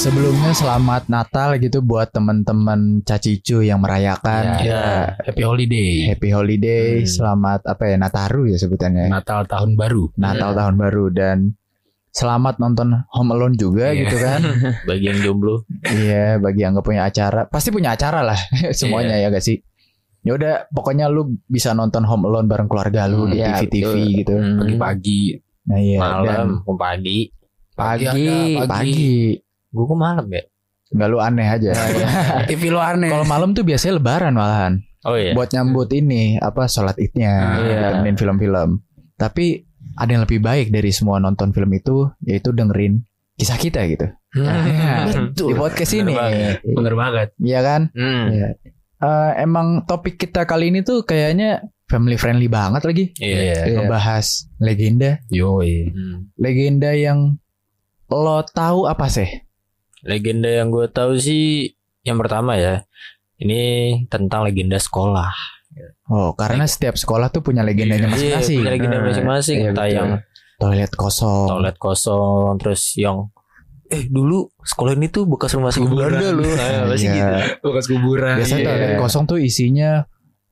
Sebelumnya selamat Natal gitu buat teman-teman Cacicu yang merayakan Ya, happy holiday. Happy Holiday, Hmm. selamat apa ya Nataru ya sebutannya. Natal tahun baru. Natal tahun baru dan selamat nonton Home Alone juga Iya. gitu kan. bagi yang jomblo Iya, bagi yang gak punya acara, pasti punya acara lah semuanya ya gak sih? Ya udah, pokoknya lu bisa nonton Home Alone bareng keluarga lu Hmm, di iya, TV-TV betul. gitu. Hmm, Pagi-pagi. Nah iya, malam pagi pagi, Pagi pagi, pagi. Gue kok malam ya nggak lu aneh aja. TV lu aneh. Kalau malam tuh biasanya lebaran malahan. oh iya buat nyambut ini apa sholat idnya Ah, gitu, iya. dengerin film-film tapi ada yang lebih baik dari semua nonton film itu yaitu dengerin kisah kita gitu Hmm, di podcast ini Bener banget. Bener banget. Iya kan Hmm, Iya. Eh, emang topik kita kali ini tuh kayaknya family friendly banget lagi iya Iya. ngebahas legenda Yoi. Hmm. legenda yang lo tahu apa sih legenda yang gue tahu sih yang pertama ya ini tentang legenda sekolah oh karena setiap sekolah tuh punya legendanya Iya, masing-masing punya legenda Nah, masing-masing iya, entah betul. yang toilet kosong toilet kosong terus yang eh dulu sekolah ini tuh bekas rumah sakit Kuburan. Belanda lu nah, pasti Iya. gitu Bekas kuburan. Biasanya Iya. toilet kosong tuh isinya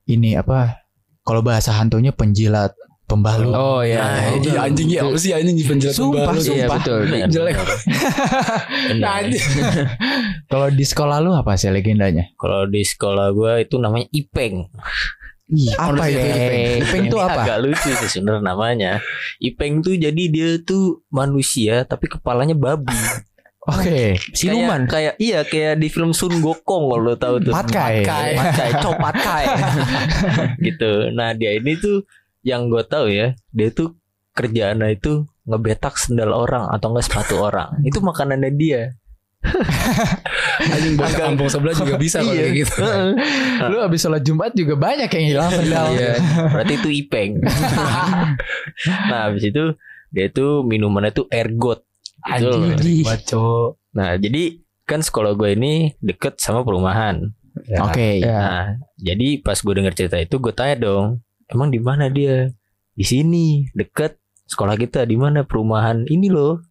ini apa? Kalau bahasa hantunya penjilat, pembalut. Oh iya. Nah, Iya, anjing ya apa sih anjing penjelat Sumpah, pembalut. sumpah. betul benar, Jelek. benar. Benar. Anjing. Kalau di sekolah lu apa sih legendanya? kalau di sekolah gue itu namanya ipeng Apa itu Ipeng? Ipeng Ini apa? agak lucu sih sebenarnya namanya ipeng tuh jadi dia tuh manusia tapi kepalanya babi Oke. siluman kayak, iya kayak di film Sun Gokong kalau lo tahu tuh Patkai. Patkai, Patkai, copat kai gitu nah dia ini tuh yang gue tahu ya dia tuh kerjaannya itu ngebetak sendal orang atau enggak sepatu orang itu makanannya dia Anjing bocah Agak- kampung sebelah juga bisa kalau Iya. kayak gitu. Lu abis sholat Jumat juga banyak yang hilang sendal. Iya, berarti itu ipeng. nah, habis itu dia tuh minumannya tuh ergot. Gitu. Anjing. Nah, jadi kan sekolah gue ini deket sama perumahan. Oke. Nah, jadi pas gue denger cerita itu gue tanya dong, emang di mana dia? Di sini, deket sekolah kita di mana perumahan ini loh.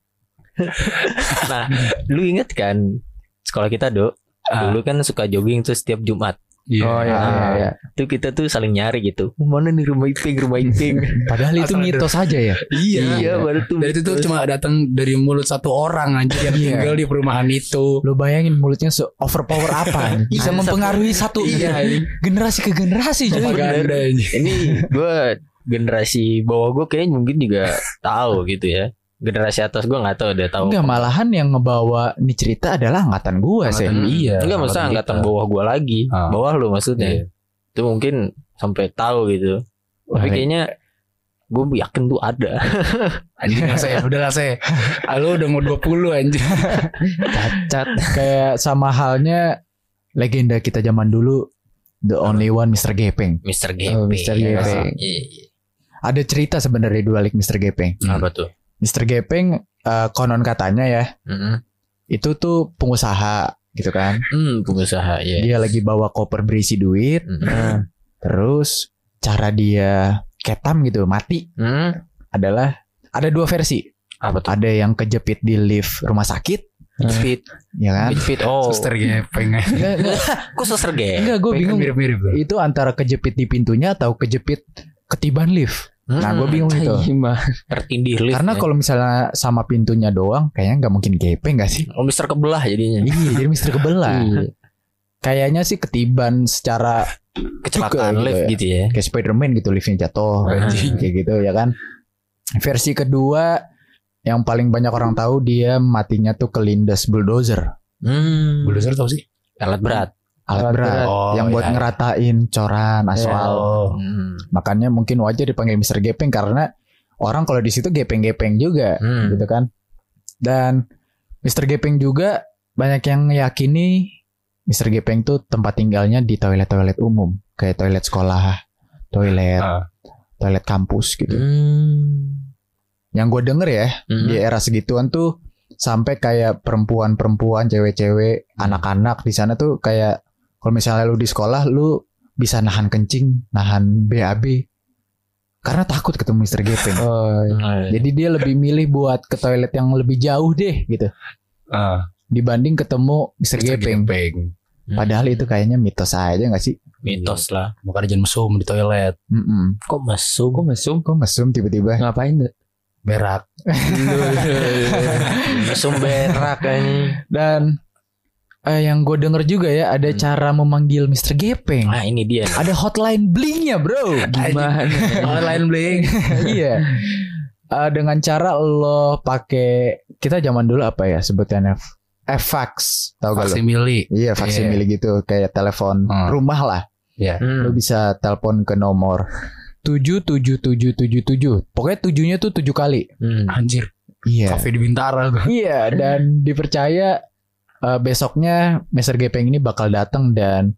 nah, lu inget kan sekolah kita dok? Ah. Dulu kan suka jogging tuh setiap Jumat. Iya. Oh iya, iya, iya. Tuh kita tuh saling nyari gitu. Mana nih rumah Iping, rumah Iping. Padahal itu Asal ada- mitos aja ya. Iya. iya, baru tuh. Dan itu tuh cuma datang dari mulut satu orang anjing yang Iya. tinggal di perumahan itu. Lu bayangin mulutnya se overpower apa? Bisa mempengaruhi satu Iya, anjing. generasi ke generasi propaganda anjing. Ini gue generasi bawah gue kayaknya mungkin juga tahu gitu ya. Generasi atas gue nggak tahu dia tahu. Enggak malahan yang ngebawa ini cerita adalah angkatan gua sih. Iya. Enggak maksudnya angkatan angkatan kita. bawah gue lagi. Ah. Bawah lu maksudnya. Iya. Itu mungkin sampai tahu gitu. Tapi Wah, kayaknya gue yakin tuh ada. Anjing saya, udah lah saya. Lu udah mau 20 anjing. cacat kayak sama halnya legenda kita zaman dulu the only one Mr. Gepeng Mr. Oh, Gepeng. Mr. Gepeng. Iya, iya. ada cerita sebenarnya di balik Mr. Gepeng Apa tuh? Mr. Gepeng eh, konon katanya ya Mm-mm. itu tuh pengusaha gitu kan Hmm, pengusaha ya. dia lagi bawa koper berisi duit Mm-mm. terus cara dia ketam gitu mati Hmm, adalah ada dua versi apa tuh? ada yang kejepit di lift rumah sakit Fit, ya kan fit. Oh, Suster gepeng. enggak enggak, kok suster gepeng? enggak gue bingung mirip-mirip. itu antara kejepit di pintunya atau kejepit ketiban lift Nah, gua bingung itu. Tertindih lift. Karena ya. kalau misalnya sama pintunya doang, kayaknya nggak mungkin gepeng gak sih? oh, Mister kebelah jadinya. Iya, jadi Mister kebelah. Iya. Kayaknya sih ketiban secara Kecelakaan Juga lift gitu gitu ya. kayak Spiderman gitu, liftnya jatuh, Anjing. kayak gitu ya kan. Versi kedua yang paling banyak orang tahu dia matinya tuh kelindas bulldozer, Hmm. Bulldozer tau sih? Alat berat. Alat berat, berat. Oh, yang buat iya. ngeratain coran aspal. Oh. Hmm. Makanya mungkin wajar dipanggil Mister Gepeng karena orang kalau di situ gepeng-gepeng juga. Hmm. gitu kan. Dan Mr. Gepeng juga banyak yang meyakini Mr. Gepeng tuh tempat tinggalnya di toilet-toilet umum, kayak toilet sekolah, toilet, Ah. toilet kampus gitu. Hmm. Yang gue denger ya, Hmm. di era segituan tuh sampai kayak perempuan-perempuan, cewek-cewek, anak-anak di sana tuh kayak kalau misalnya lu di sekolah lu bisa nahan kencing, nahan BAB karena takut ketemu Mr. Gepeng. Nah, Jadi dia lebih milih buat ke toilet yang lebih jauh deh gitu. Ah. dibanding ketemu Mr. Mr. Gepeng. Gepeng. Padahal itu kayaknya mitos aja gak sih? mitos lah Makanya jangan mesum di toilet. Mm-mm. kok mesum Kok mesum? Kok mesum tiba-tiba? Ngapain tuh? Berak. mesum berak kayaknya Dan eh, yang gue denger juga ya ada Hmm. cara memanggil Mr. Gepeng. nah ini dia Ada hotline blingnya bro. Gimana? Online bling. iya. Eh, dengan cara lo pakai kita zaman dulu apa ya sebutannya eh, fax tahu gak lo? Faksimili. Iya faksimile gitu kayak telepon Hmm. rumah lah. Ya. Lo Hmm. bisa telepon ke nomor tujuh tujuh tujuh tujuh tujuh. Pokoknya tujuhnya tuh tujuh kali. Hmm. Anjir. Iya. Kafe di Bintara tuh. Iya dan dipercaya eh, besoknya Mr. Gepeng ini bakal datang dan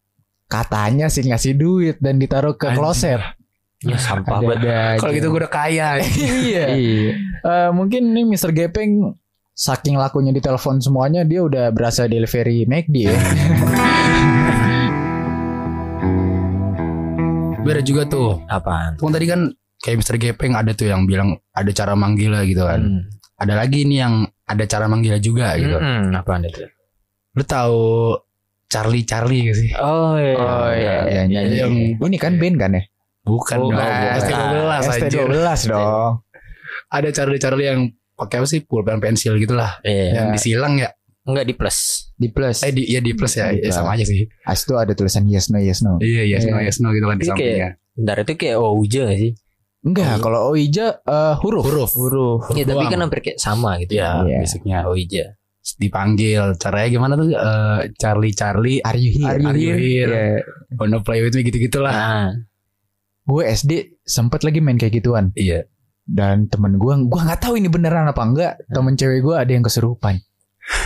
katanya sih ngasih duit dan ditaruh ke Anjir. kloset. ya sampah banget Kalau gitu gue udah kaya. iya. Iya. Eh, mungkin nih Mr. Gepeng saking lakunya di telepon semuanya dia udah berasa delivery McD ya. Beda juga tuh. apaan Tuh tadi kan kayak Mr. Gepeng ada tuh yang bilang ada cara manggilnya gitu kan. Hmm. Ada lagi nih yang ada cara manggilnya juga gitu. Hmm, apaan itu Lu tahu Charlie Charlie gak sih? oh iya Oh, iya, Iya, nyanyi. Yang Ini kan band kan ya? bukan Oh, dong. bukan. ST12 anjir. ST12 dong. Ada Charlie Charlie yang pakai apa sih pulpen pensil gitu lah. iya Ya. Yang disilang ya. enggak di plus Di plus. Eh di ya di plus ya. Di Ya, plus. sama aja sih. As itu ada tulisan yes no yes no. Iya yes no Iya. yes no gitu kan di sampingnya. bentar itu kayak Ouija gak sih Enggak, Oh, kalau Oija eh, huruf. Huruf. Huruf. Iya tapi kan hampir kayak sama gitu Ya, Iya. basicnya Ouija dipanggil. Caranya gimana tuh? Eh, Charlie Charlie Are you here? Are you Are you here? here? Iya. wanna play with me gitu-gitulah. nah Gue SD sempet lagi main kayak gituan. Iya. Dan temen gue, gue nggak tahu ini beneran apa enggak. Temen cewek gue ada yang kesurupan.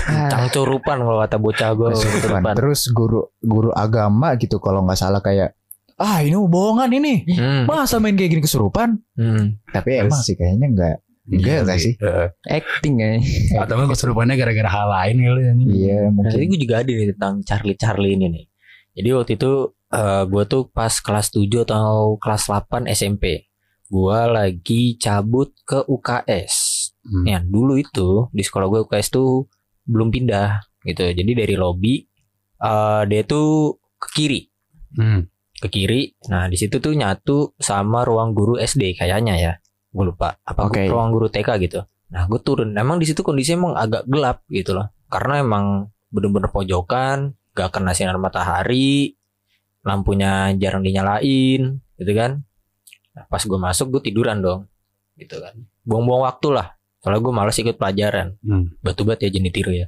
Ah, cangcurupan kalau kata bocah gue Kesurupan. kesurupan Terus guru guru agama gitu kalau nggak salah kayak ah ini bohongan ini. hmm. Masa main kayak gini kesurupan? Hmm. Tapi Terus- emang sih kayaknya enggak. Enggak Iya sih? Eh, acting ya. atau enggak kesurupannya gara-gara hal lain kali ya. Iya Nah, mungkin. ini gue juga ada nih tentang Charlie Charlie ini nih. Jadi waktu itu gue tuh pas kelas 7 atau kelas 8 SMP. Gue lagi cabut ke UKS. Hmm. Ya dulu itu di sekolah gue UKS tuh belum pindah gitu. Jadi dari lobby eh, dia tuh ke kiri, Hmm. ke kiri. Nah di situ tuh nyatu sama ruang guru SD kayaknya ya. Gue lupa apa Oke. ruang guru TK gitu. Nah gue turun. Emang di situ kondisinya emang agak gelap gitu loh. Karena emang bener-bener pojokan, gak kena sinar matahari, lampunya jarang dinyalain, gitu kan. Nah, pas gue masuk gue tiduran dong, gitu kan. Buang-buang waktu lah. Soalnya gue males ikut pelajaran. Hmm. Batu bat ya jenis tiru ya.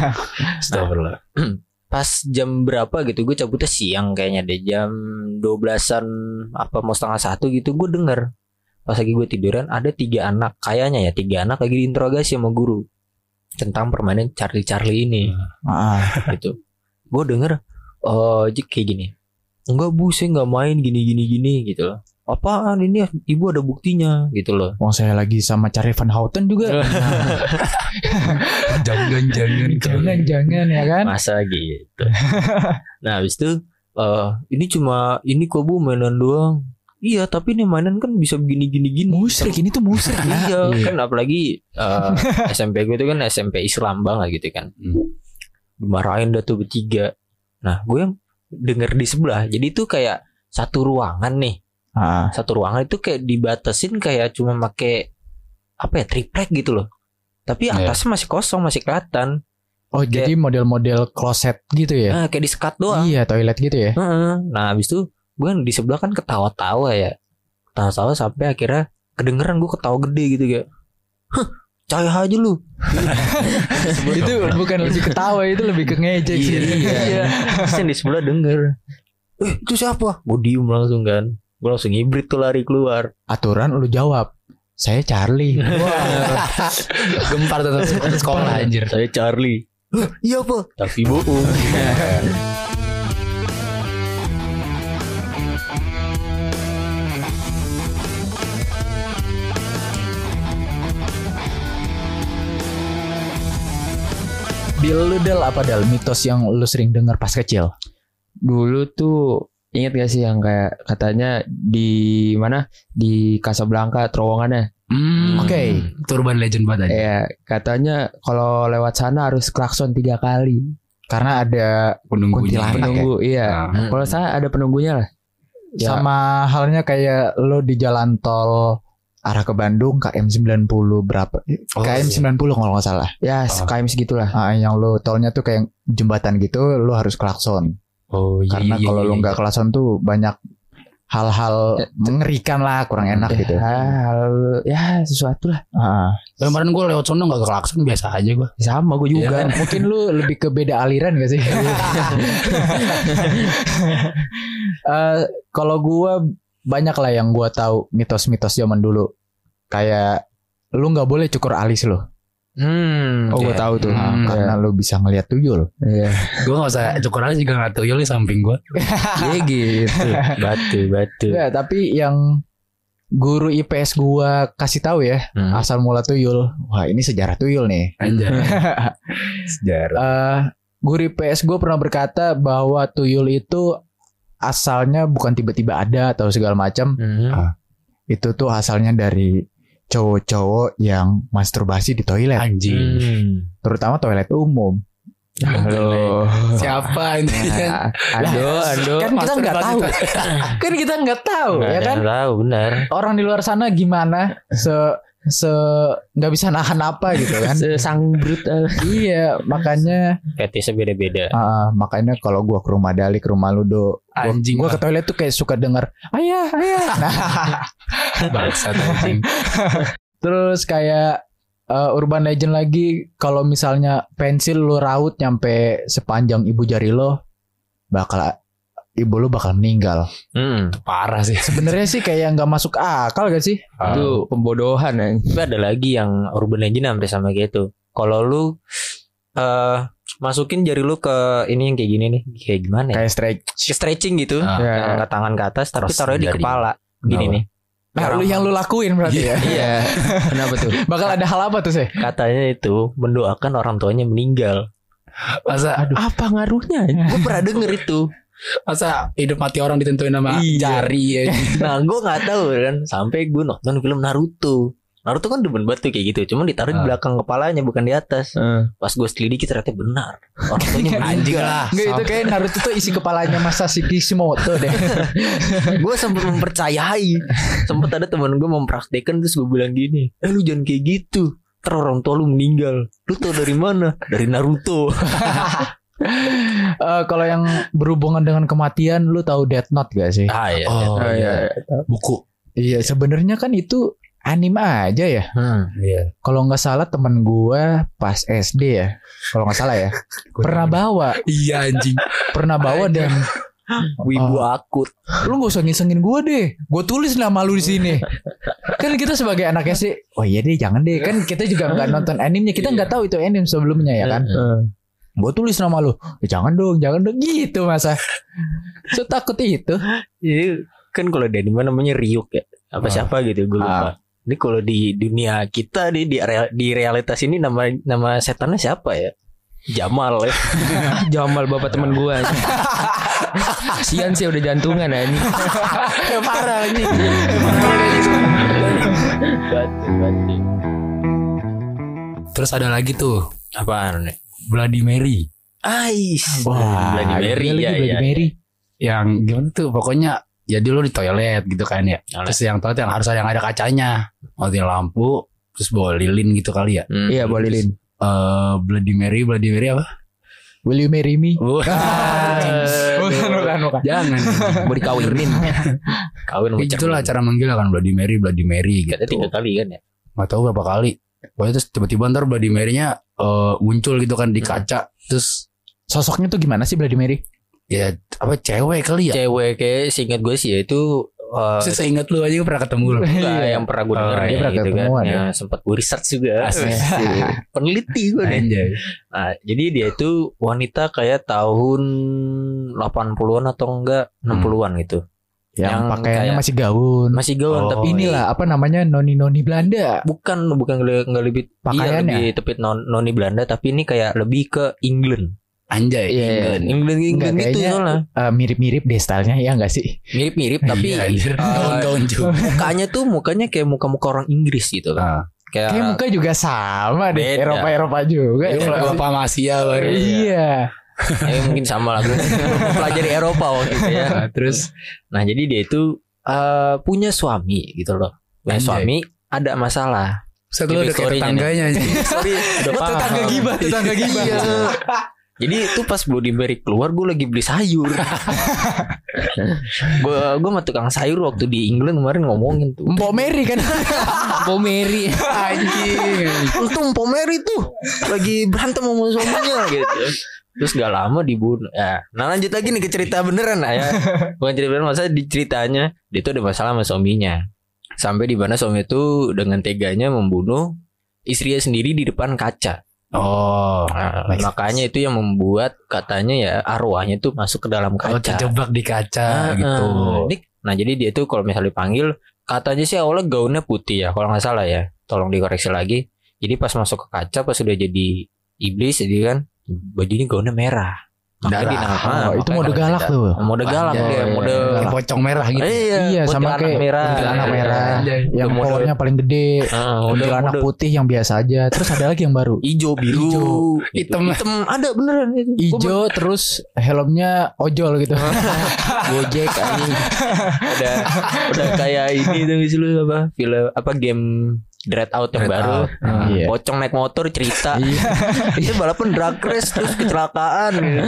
Astagfirullah. Pas jam berapa gitu gue cabutnya siang kayaknya deh jam 12an apa mau setengah satu gitu gue denger pas lagi gue tiduran ada tiga anak. Kayaknya ya tiga anak lagi diinterogasi sama guru tentang permainan Charlie Charlie ini. Ah, gitu. Gue denger oh Jik, kayak gini. Enggak bu saya nggak main gini gini gini gitu loh. Apaan? Ini ibu ada buktinya gitu loh. Wong saya lagi sama Charlie Van Houten juga. jangan jangan jangan. jangan ya kan? masa gitu. Nah habis itu eh ini cuma ini kok bu mainan doang iya tapi ini mainan kan bisa begini gini gini Musrik ini tuh musrik. iya kan apalagi eh, SMP gue itu kan SMP Islam banget gitu kan Hmm. dimarahin dah tuh bertiga nah gue yang denger di sebelah jadi itu kayak satu ruangan nih Ah, satu ruangan itu kayak dibatasin kayak cuma make apa ya triplek gitu loh tapi Iya. atasnya masih kosong masih kelihatan oh jadi model-model kloset gitu ya? nah, kayak di sekat doang Iya toilet gitu ya? Heeh. Nah habis itu gue kan di sebelah kan ketawa-tawa ya. Ketawa-tawa sampai akhirnya kedengeran gue ketawa gede gitu kayak Hah cahaya aja lu. Itu bukan lebih ketawa itu lebih ke ngejek sih. Iya. Terus yang di sebelah denger Eh itu siapa? Gue diem langsung kan. Gue langsung hibrid tuh lari keluar. Aturan lu jawab. Saya Charlie. gempar tetap sekolah anjir. Saya Charlie. "Hah, Iya apa? Tapi bohong Dil lu Del apa Del mitos yang lu sering dengar pas kecil? Dulu tuh inget gak sih yang kayak katanya di mana di Casablanca terowongannya Hmm. Oke Oke. Itu urban legend banget aja. Iya, katanya kalau lewat sana harus klakson tiga kali. Karena ada Penunggunya. Ya? Penunggu, iya. Nah, Kalau saya ada penunggunya lah. Ya. sama halnya kayak lo di jalan tol arah ke Bandung KM 90 berapa? Oh, KM iya. 90 kalau nggak salah. Ya, Oh. KM segitulah. Ah, yang lo tolnya tuh kayak jembatan gitu, lo harus klakson. Oh iya. Karena iya, kalau iya, lo iya. nggak klakson tuh banyak hal-hal Ya, mengerikan lah, kurang enak ya, gitu. hal- ya sesuatu lah. Ah, Kemarin gue lewat sono gak ke klakson biasa aja gue. Sama gue juga. Iya. mungkin lu lebih ke beda aliran gak sih? Eh, kalau gua banyak lah yang gua tahu mitos-mitos zaman dulu. Kayak lu nggak boleh cukur alis lo. Hmm. Oh, gue oke. tahu tuh. Nah, Hmm, karena lu bisa ngelihat tuyul. Iya. Gue gak usah cukur aja juga gak tuyul di samping gue. Iya gitu. Batu, batu. Ya, tapi yang guru IPS gua kasih tahu ya, Hmm. asal mula tuyul. Wah, ini sejarah tuyul nih. Anjay. Sejarah. Eh, guru IPS gue pernah berkata bahwa tuyul itu asalnya bukan tiba-tiba ada atau segala macam. Hmm. Itu tuh asalnya dari cowok-cowok yang masturbasi di toilet, Anjing. Hmm. terutama toilet umum. Halo. Siapa ini? Nah, ando, ando. Kan kita nggak tahu. kan kita nggak tahu, ya kan? tahu benar. Orang di luar sana gimana se se nggak bisa nahan apa gitu kan? Sesang brut. eh. iya, makanya Fetisnya beda-beda. ah, makanya kalau gua ke rumah Dali ke rumah Ludo, gua, Anjing gua lah. ke toilet tuh kayak suka denger ayah ayah. Bangsat anjing. terus kayak eh, urban legend lagi kalau misalnya pensil lu raut nyampe sepanjang ibu jari lo bakal ibu lu bakal meninggal. Hmm. Parah sih. Sebenarnya sih kayak nggak masuk akal gak sih? Itu pembodohan ya. Tapi ada lagi yang urban legend hampir sama gitu. Kalau lu eh masukin jari lu ke ini yang kayak gini nih, kayak gimana ya? Kayak strike. Stretching gitu. Ah. Ya. Angkat tangan ke atas tapi Terus taruhnya di kepala. Gini Kenapa? nih. Nah, lu yang lu lakuin berarti ya. Iya. Kenapa tuh? Bakal ada hal apa tuh sih? Katanya itu mendoakan orang tuanya meninggal. Masa Apa ngaruhnya? Gue pernah denger itu. Masa hidup mati orang ditentuin sama Iya. jari ya. Nah gue nggak tahu kan sampai gue nonton film Naruto. Naruto kan demen banget tuh kayak gitu. Cuman ditaruh di Ah. belakang kepalanya bukan di atas. Eh, Pas gue selidiki ternyata benar. Orang tuanya Anjing lah. Enggak itu kayak Naruto tuh isi kepalanya Masashi Kishimoto deh. gue sempat mempercayai. Sempat ada teman gue mempraktekkan terus gue bilang gini, eh lu jangan kayak gitu. Ntar orang tua lu meninggal. Lu tau dari mana? Dari Naruto. Eh, kalau yang berhubungan dengan kematian lu tahu Death Note gak sih? ah ya. Oh, oh, iya. buku. Iya, sebenarnya kan itu anime aja ya. Hmm. Iya. Kalau nggak salah temen gua pas SD ya. Kalau nggak salah ya. pernah bawa, Iya anjing. pernah bawa dan Wibu akut. lu gak usah ngisengin gue deh gue tulis nama lu di sini kan kita sebagai anaknya sih oh iya deh jangan deh kan kita juga nggak nonton animenya kita nggak tahu itu anime sebelumnya ya kan Eh, gue tulis nama lu "Ya jangan dong jangan dong gitu masa so takut itu Jadi kan kalau di anime namanya Ryuk ya. Apa Ah. siapa gitu gue lupa. Ini kalau di dunia kita di real- di realitas ini nama nama setannya siapa ya? Jamal ya. Jamal bapak teman gua. Kasian sih udah jantungan ya ini. Parah ini. Terus ada lagi tuh Apaan nih? Bloody Mary Ais. wah Bloody Mary iya lagi ya, Bloody ya. Mary yang gimana tuh pokoknya jadi lu di toilet gitu kan ya. Toilet. Terus yang toilet yang harus ada yang ada kacanya. Matiin lampu terus bawa lilin gitu kali ya. Hmm. Iya, boleh lin. Eh Bloody Mary, Bloody Mary apa? will you marry me bukan bukan bukan jangan. Mau dikawinin. Kawin Ya, itulah cara manggil kan Bloody Mary, Bloody Mary gitu. Katanya tiga kali kan ya. Gak tahu berapa kali. Pokoknya terus tiba-tiba ntar Bloody Mary-nya eh, muncul gitu kan di Hmm. kaca. Terus sosoknya tuh gimana sih Bloody Mary ya apa cewek kali ya? Cewek kayak seingat gue sih ya itu eh, Terus saya ingat lu aja gue pernah ketemu lu. enggak Iya. yang pernah gue Oh, denger iya, ya, pernah gitu kan. ketemuan Ya, sempat gue research juga. Peneliti gue nih. Anjay. Nah, jadi dia itu wanita kayak tahun 80-an atau enggak 60-an gitu. Yang, Yang pakaiannya kayak- masih gaun Masih gaun Oh, tapi inilah apa namanya noni noni Belanda bukan bukan nggak lebih iya, Pakaiannya? lebih tepit non, noni Belanda tapi ini kayak lebih ke England. Anjay. Iya, iya. England. England England Enggak, gitu kayaknya- soalnya. Eh, mirip-mirip deh stylenya ya nggak sih Mirip-mirip tapi Iya, eh, gaun-gaun juga. mukanya tuh mukanya kayak muka-muka orang Inggris gitu kan. Ah, Kayak Kayak muka juga sama deh. Beda. Eropa Eropa juga. Iya, ya? Bapak Masia baru. Iya. Eh, mungkin sama lah gue pelajari Eropa waktu itu ya. Nah, terus Nah jadi dia itu eh, punya suami gitu loh. Punya Anjay. suami ada masalah. Set lu udah kayak tetangganya. Sorry, udah paham. tetangga gibah, tetangga gibah. Iya. Jadi itu pas Bloody Mary keluar gue lagi beli sayur. gue gue sama tukang sayur waktu di England kemarin ngomongin tuh. Mbok Mary kan. Mbok Mary. Anjing. Untung Mbak Mary tuh lagi berantem sama suaminya gitu. Terus gak lama dibunuh. Ya, nah lanjut lagi nih ke cerita beneran lah ya. Bukan cerita beneran masa di ceritanya dia tuh ada masalah sama suaminya. Sampai di mana suami itu dengan teganya membunuh istrinya sendiri di depan kaca. Oh, Nah, makanya itu yang membuat katanya ya arwahnya tuh masuk ke dalam kalau kaca. terjebak di kaca Ah, gitu. ah. Nah jadi dia tuh kalau misalnya dipanggil katanya sih awalnya gaunnya putih ya kalau nggak salah ya. Tolong dikoreksi lagi. Jadi pas masuk ke kaca pas sudah jadi iblis jadi kan bajunya gaunnya merah. Makanya Darah. Oh, itu mode galak tuh. Mode galak dia, mode Kayak pocong merah gitu. Iya, Iya, sama kuntilanak kayak merah. kuntilanak merah. Anjay. Yang powernya paling gede. Ah, udah Kuntilanak mode putih yang biasa aja. Terus ada lagi yang baru. hijau biru, gitu. Hitam. hitam ada beneran itu. Ijo terus helmnya ojol gitu. Gojek anjing. udah udah kayak ini tuh lu apa film apa game Dread Out yang Dread baru Out. Iya. pocong naik motor cerita Iya. itu balapan drag race terus kecelakaan gitu.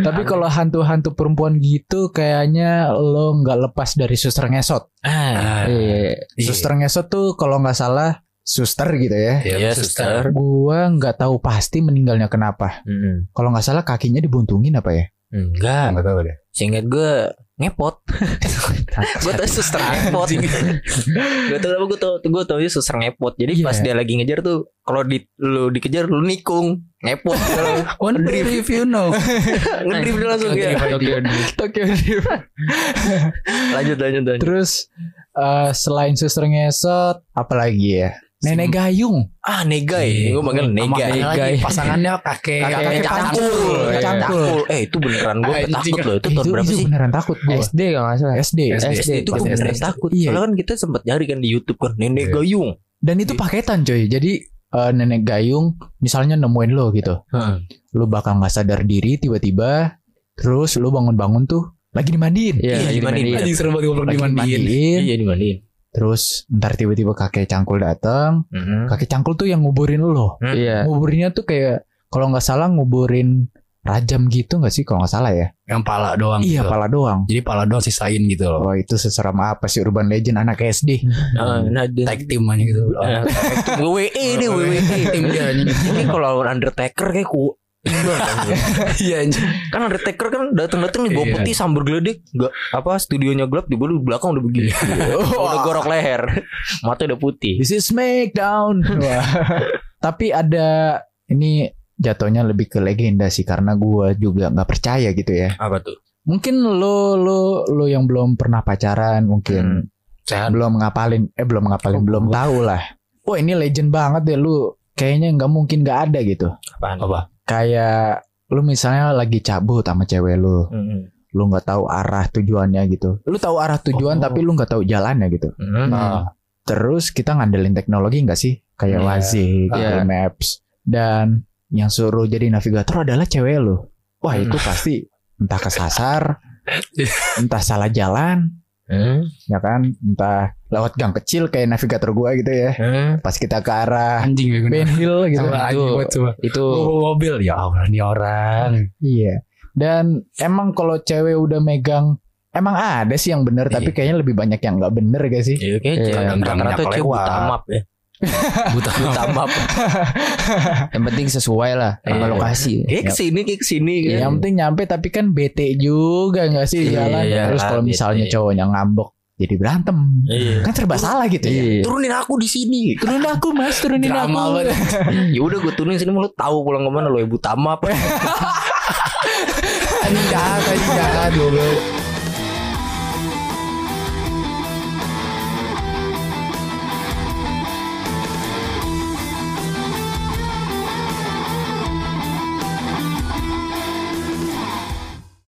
Tapi kalau hantu-hantu perempuan gitu kayaknya lo nggak lepas dari suster ngesot. ah Iya. Iya. Suster ngesot tuh kalau nggak salah suster gitu ya. ya Iya, suster Gua nggak tahu pasti meninggalnya kenapa. Mm-mm. Kalau nggak salah kakinya dibuntungin apa ya? enggak Enggak tahu deh. Seingat gue ngepot gue tau suster ngepot gue tau apa gue tau gue ya suster ngepot jadi Iya. pas dia lagi ngejar tuh kalau di lu dikejar lu nikung ngepot kalau Wonder if you know. ngedrift dia langsung ya Tokyo Drift. Tokyo Drift. lanjut lanjut lanjut Terus eh, selain suster ngesot, apalagi ya? Nenek gayung. ah negai gue manggil negai lagi Pasangannya kakek. kakek Kakek cangkul cangkul. Cangkul eh itu beneran gue takut loh itu tahun berapa itu sih beneran takut gua. SD kalau nggak salah. SD. SD. Itu gue beneran takut Iya. soalnya kan kita sempat nyari kan di YouTube kan nenek Iya. gayung Dan itu paketan coy. Jadi eh, nenek gayung misalnya nemuin lo gitu. Lu bakal nggak sadar diri tiba-tiba terus lu bangun-bangun tuh lagi dimandiin. Iya, Iya, lagi dimandiin. dimandiin. Anjing seru banget Lagi dimandiin. dimandiin. iya dimandiin Terus ntar tiba-tiba kakek cangkul datang. Mhm. Kakek cangkul tuh yang nguburin lo. Iya. Nguburinnya tuh kayak kalau nggak salah nguburin rajam gitu nggak sih kalau nggak salah ya? Yang pala doang. Iya gitu. pala doang. Jadi pala doang sisain gitu loh. Wah itu seseram apa sih urban legend anak SD? Nah, nah, dan- Tag team aja gitu. Nah, WWE deh WWE Tim dia ini kalau lawan Undertaker kayak ku Iya anjing. kan Undertaker kan datang-datang nih bawa Iya. putih sambar geledek nggak apa studionya gelap di belakang udah begini udah gorok leher mata udah putih This is Smackdown. Tapi ada ini jatuhnya lebih ke legenda sih karena gua juga nggak percaya gitu ya. apa tuh Mungkin lo lo lo yang belum pernah pacaran mungkin Sehat. belum ngapalin eh belum ngapalin belum tahu lah. Wah ini legend banget deh lu. Kayaknya nggak mungkin nggak ada gitu. apaan Apa? Kayak lu misalnya lagi cabut sama cewek lu, Mhm. lu nggak tahu arah tujuannya gitu. Lu tahu arah tujuan Oh. tapi lu nggak tahu jalannya gitu. Mhm. Ah. Terus kita ngandelin teknologi nggak sih? Kayak Iya. Waze, Google Iya. Maps. Dan yang suruh jadi navigator adalah cewek lu. Wah itu pasti entah kesasar, entah salah jalan, Mhm. ya kan? Entah lewat gang kecil kayak navigator gua gitu ya. Mhm. Pas kita ke arah Anjing gue Ben Hill gitu. Sama anjing Itu- coba. Itu Bawa mobil ya Allah nih orang. Iya. Dan emang kalau cewek udah megang Emang ada sih yang bener Tapi Iya. kayaknya lebih banyak yang nggak bener gak sih Iya, kayak Iya, rata-rata gangnya cewek buta map ya. Buta Buta map. yang penting sesuai lah sama Iya. lokasi. Kayak ke sini, kayak ke sini. kan. Yang penting nyampe tapi kan bete juga gak sih Iya, jalan iya, Terus kalau bete. misalnya cowoknya ngambek Jadi berantem Iya. Kan serba salah gitu ya Iya. Turunin aku di sini. Turunin aku mas Turunin Drama aku banget. ya udah gue turunin sini lu tahu pulang ke mana lo ya buta map. Anjing jahat, anjing jahat goblok.